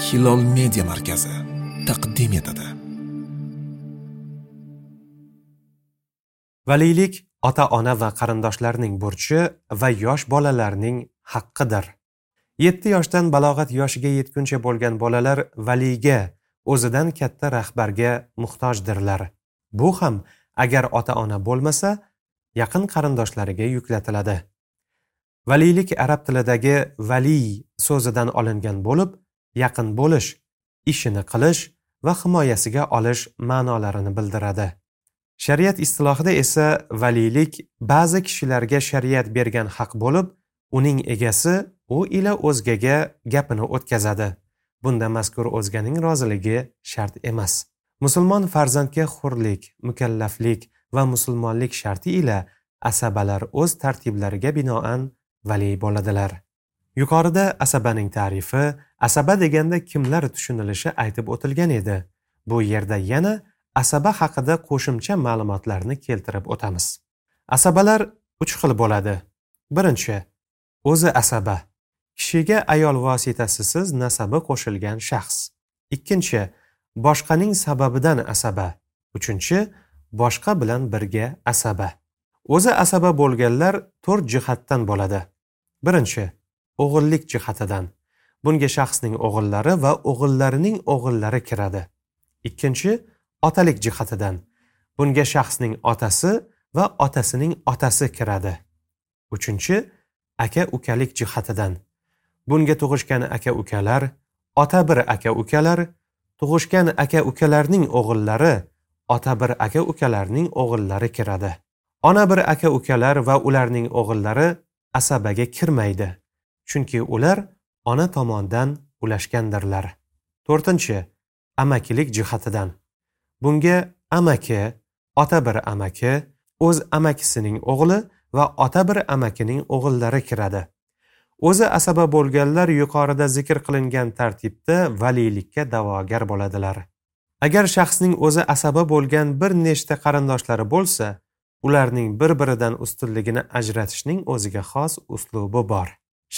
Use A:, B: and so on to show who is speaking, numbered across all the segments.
A: hilol media markazi taqdim etadi.
B: Valiylik ota ona va qarindoshlarning burchi va yosh bolalarning haqqidir. Yetti yoshdan balog'at yoshiga yetguncha bo'lgan bolalar valiyga o'zidan katta rahbarga muhtojdirlar. Bu ham agar ota ona bo'lmasa yaqin qarindoshlariga yuklatiladi. Valiylik arab tilidagi valiy so'zidan olingan bo'lib yaqin bo'lish ishini qilish va himoyasiga olish ma'nolarini bildiradi. Shariat istilohida esa valiylik ba'zi kishilarga shariat bergan haq bo'lib uning egasi u ila o'zgaga gapini o'tkazadi. Bunda mazkur o'zganing roziligi shart emas. Musulmon farzandga hurlik mukallaflik va musulmonlik sharti ila asabalar o'z tartiblariga binoan valiy bo'ladilar. Yuqorida asabaning ta'rifi asaba deganda kimlar tushunilishi aytib o'tilgan edi. Bu yerda yana asaba haqida qo'shimcha ma'lumotlarni keltirib o'tamiz. Asabalar uch xil bo'ladi. Birinchi o'zi asaba. Kishiga ayol vositasisiz nasabi qo'shilgan shaxs. Ikkinchi boshqaning sababidan asaba. Uchinchi boshqa bilan birga asaba. O'zi asaba bo'lganlar to'rt jihatdan bo'ladi. Birinchi o'g'illik jihatidan. Bunga shaxsning o'g'illari va o'g'illarining o'g'illari kiradi. Ikkinchi otalik jihatidan. Bunga shaxsning otasi va otasining otasi kiradi. Uchinchi aka ukalik jihatidan. Bunga tug'ishgan aka ukalar ota bir aka ukalar tug'ishgan aka ukalarning o'g'illari ota bir aka ukalarning o'g'illari kiradi. Ona bir aka ukalar va ularning o'g'illari asabaga kirmaydi. Chunki ular ona tomonidan ulashgandirlar. To'rtinchi amakilik jihatidan. Bunga amaki ota bir amaki o'z amakisining o'g'li va ota bir amakining o'g'illari kiradi. O'zi asaba bo'lganlar yuqorida zikr qilingan tartibda valiylikka da'vogar bo'ladilar. Agar shaxsning o'zi asaba bo'lgan bir nechta qarindoshlari bo'lsa ularning bir biridan ustunligini ajratishning o'ziga xos uslubi bor.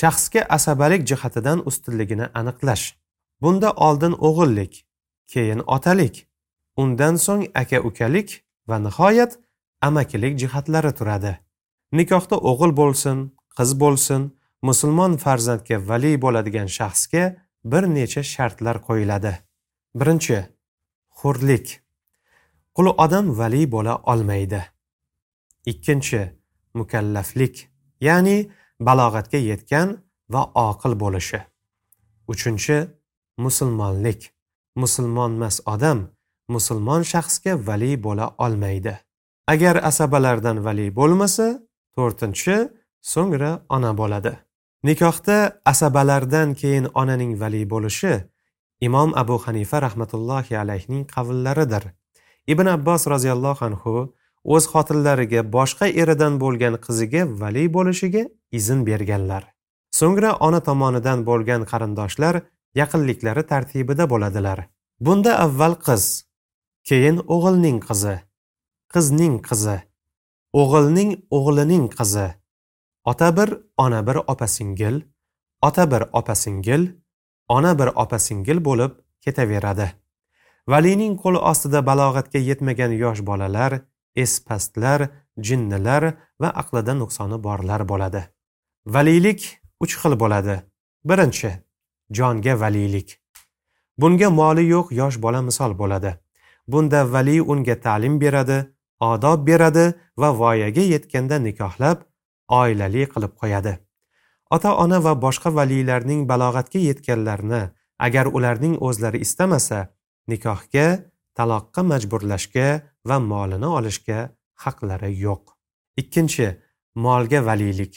B: Shaxsga asabalik jihatidan ustunligini aniqlash. Bunda oldin o'g'illik keyin otalik undan so'ng aka ukalik va nihoyat amakilik jihatlari turadi. Nikohda o'g'il bo'lsin qiz bo'lsin musulmon farzandga valiy bo'ladigan shaxsga bir necha shartlar qo'yiladi. Birinchi hurlik qul odam valiy bo'la olmaydi. Ikkinchi mukallaflik ya'ni balog'atga yetgan va oqil bo'lishi. Uchinchi musulmonlik. Musulmonmas odam musulmon shaxsga vali bo'la olmaydi. Agar asabalardan vali bo'lmasa to'rtinchi so'ngra ona bo'ladi. Nikohda asabalardan keyin onaning vali bo'lishi imom abu hanifa rahmatullohi alayhning qavllaridir ibn abbos roziyallohu anhu o'z xotinlariga boshqa eridan bo'lgan qiziga valiy bo'lishiga izn berganlar. So'ngra ona tomonidan bo'lgan qarindoshlar yaqinliklari tartibida bo'ladilar. Bunda avval qiz keyin o'g'ilning qizi qizning qizi o'g'ilning o'g'lining qizi ota bir ona bir opa singil ota bir opa singil ona bir opa singil bo'lib ketaveradi. Valiyning qo'li ostida balog'atga yetmagan yosh bolalar espastlar jinnilar va aqlida nuqsoni borlar bo'ladi. Valiylik uch xil bo'ladi. Birinchi jonga valiylik. Bunga moli yo'q yosh bola misol bo'ladi. Bunda valiy unga ta'lim beradi odob beradi va voyaga yetganda nikohlab oilali qilib qo'yadi. Ota ona va boshqa valiylarning balog'atga yetganlarini agar ularning o'zlari istamasa nikohga taloqqa majburlashga va molini olishga haqlari yo'q. Ikkinchi molga valiylik.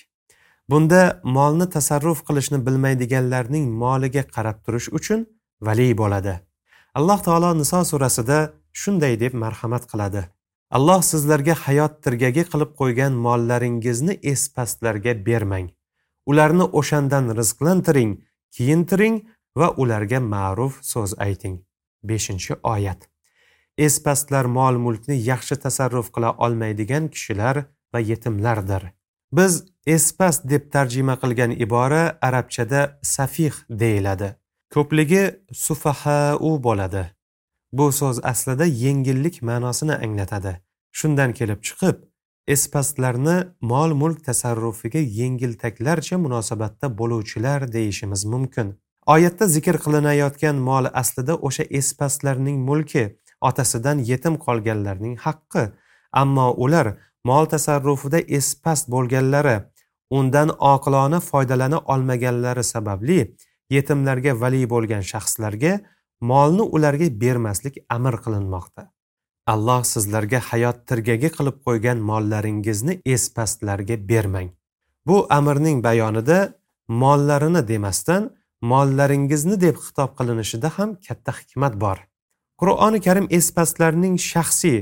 B: Bunda molni tasarruf qilishni bilmaydiganlarning moliga qarab turish uchun valiy bo'ladi. Alloh taolo niso surasida shunday deb marhamat qiladi. Alloh sizlarga hayot tirgagi qilib qo'ygan mollaringizni espastlarga bermang. Ularni o'shandan rizqlantiring kiyintiring va ularga ma'ruf so'z ayting. Beshinchi oyat. Espastlar mol mulkni yaxshi tasarruf qila olmaydigan kishilar va yetimlardir. Biz espast deb tarjima qilgan ibora arabchada safih deyiladi. Ko'pligi sufahau bo'ladi. Bu so'z aslida yengillik ma'nosini anglatadi. Shundan kelib chiqib espastlarni mol mulk tasarrufiga yengiltaklarcha munosabatda bo'luvchilar deyishimiz mumkin. Oyatda zikr qilinayotgan mol aslida o'sha espastlarning mulki otasidan yetim qolganlarning haqqi. Ammo ular mol tasarrufida espast bo'lganlari undan oqilona foydalana olmaganlari sababli yetimlarga vali bo'lgan shaxslarga molni ularga bermaslik amr qilinmoqda. Alloh sizlarga hayot tirgagi qilib qo'ygan mollaringizni espastlarga bermang. Bu amirning bayonida mollarini demasdan mollaringizni deb xitob qilinishida ham katta hikmat bor. Qur'oni karim espastlarning shaxsiy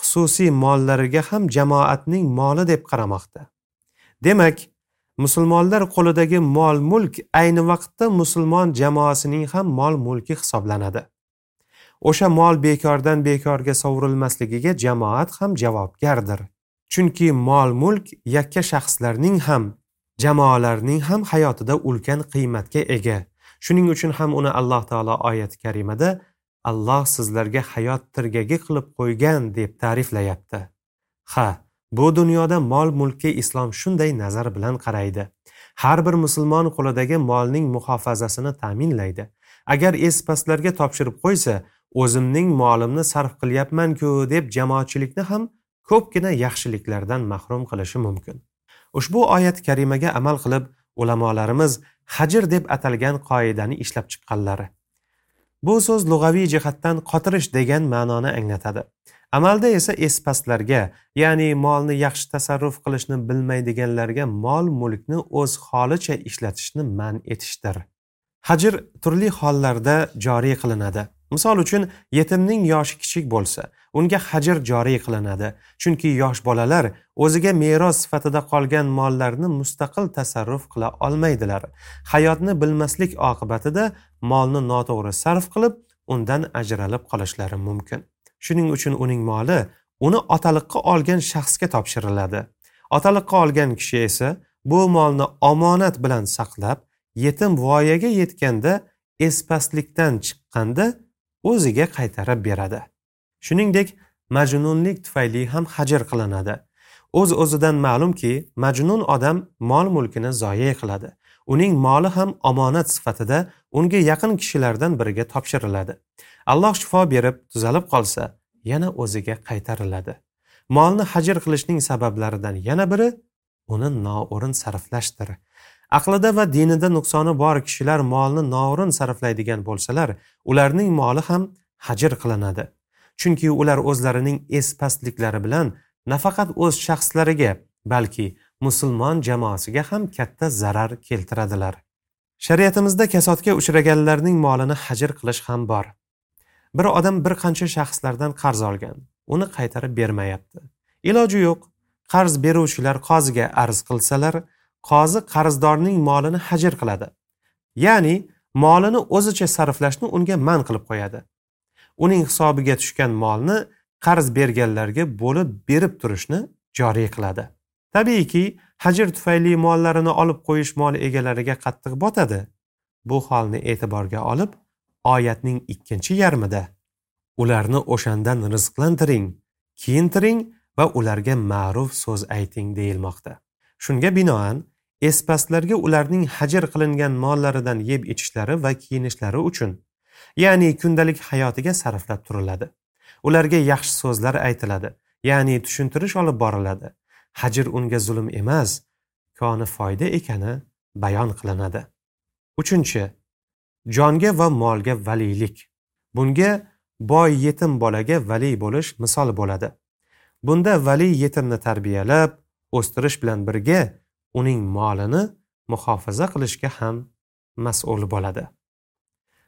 B: xususiy mollariga ham jamoatning moli deb qaramoqda. Demak musulmonlar qo'lidagi mol mulk ayni vaqtda musulmon jamoasining ham mol mulki hisoblanadi. O'sha mol bekordan bekorga sovurilmasligiga jamoat ham javobgardir. Chunki mol mulk yakka shaxslarning ham jamoalarning ham hayotida ulkan qiymatga ega. Shuning uchun ham uni alloh taolo oyati karimada alloh sizlarga hayot tirgagi qilib qo'ygan deb ta'riflayapti. Ha bu dunyoda mol mulkka islom shunday nazar bilan qaraydi. Har bir musulmon qo'lidagi molning muhofazasini ta'minlaydi. Agar espaslarga topshirib qo'ysa o'zimning molimni sarf qilyapmanku deb jamoatchilikni ham ko'pgina yaxshiliklardan mahrum qilishi mumkin. Ushbu oyat karimaga amal qilib ulamolarimiz hajr deb atalgan qoidani ishlab chiqqanlari. Bu so'z lug'aviy jihatdan qotirish degan ma'noni anglatadi. Amalda esa espastlarga ya'ni molni yaxshi tasarruf qilishni bilmaydiganlarga mol mulkni o'z holicha ishlatishni man etishdir. Hajr turli hollarda joriy qilinadi. Misol uchun yetimning yoshi kichik bo'lsa unga hajr joriy qilinadi chunki yosh bolalar o'ziga meros sifatida qolgan mollarni mustaqil tasarruf qila olmaydilar. Hayotni bilmaslik oqibatida molni noto'g'ri sarf qilib undan ajralib qolishlari mumkin. Shuning uchun uning moli uni otaliqqa olgan shaxsga topshiriladi. Otaliqqa olgan kishi esa bu molni omonat bilan saqlab yetim voyaga yetganda espastlikdan chiqqanda o'ziga qaytarib beradi. Shuningdek majnunlik tufayli ham hajr qilinadi. O'z o'zidan ma'lumki majnun odam mol mulkini zoye qiladi. Uning moli ham omonat sifatida unga yaqin kishilardan biriga topshiriladi. Alloh shifo berib tuzalib qolsa yana o'ziga qaytariladi. Molni hajr qilishning sabablaridan yana biri uni noo'rin sarflashdir. Aqlida va dinida nuqsoni bor kishilar molni noo'rin sarflaydigan bo'lsalar ularning moli ham hajr qilinadi. Chunki ular o'zlarining espastliklari bilan nafaqat o'z shaxslariga balki musulmon jamoasiga ham katta zarar keltiradilar. Shariatimizda kasodga uchraganlarning molini hajr qilish ham bor. Bir odam bir qancha shaxslardan qarz olgan uni qaytarib bermayapti. Iloji yo'q qarz beruvchilar qoziga arz qilsalar qozi qarzdorning molini hajr qiladi. Ya'ni molini o'zicha sarflashni unga man qilib qo'yadi. Uning hisobiga tushgan molni qarz berganlarga bo'lib berib turishni joriy qiladi. Tabiiyki hajr tufayli mollarini olib qo'yish mol egalariga qattiq botadi. Bu holni e'tiborga olib oyatning ikkinchi yarmida ularni o'shandan rizqlantiring kiyintiring va ularga ma'ruf so'z ayting deyilmoqda. Shunga binoan espastlarga ularning hajr qilingan mollaridan yeb ichishlari va kiyinishlari uchun ya'ni kundalik hayotiga sarflab turiladi. Ularga yaxshi so'zlar aytiladi. Ya'ni tushuntirish olib boriladi. Hajr unga zulm emas koni foyda ekani bayon qilinadi. Uchinchi jonga va molga valiylik. Bunga boy yetim bolaga valiy bo'lish misol bo'ladi. Bunda valiy yetimni tarbiyalab o'stirish bilan birga uning molini muhofaza qilishga ham mas'ul bo'ladi.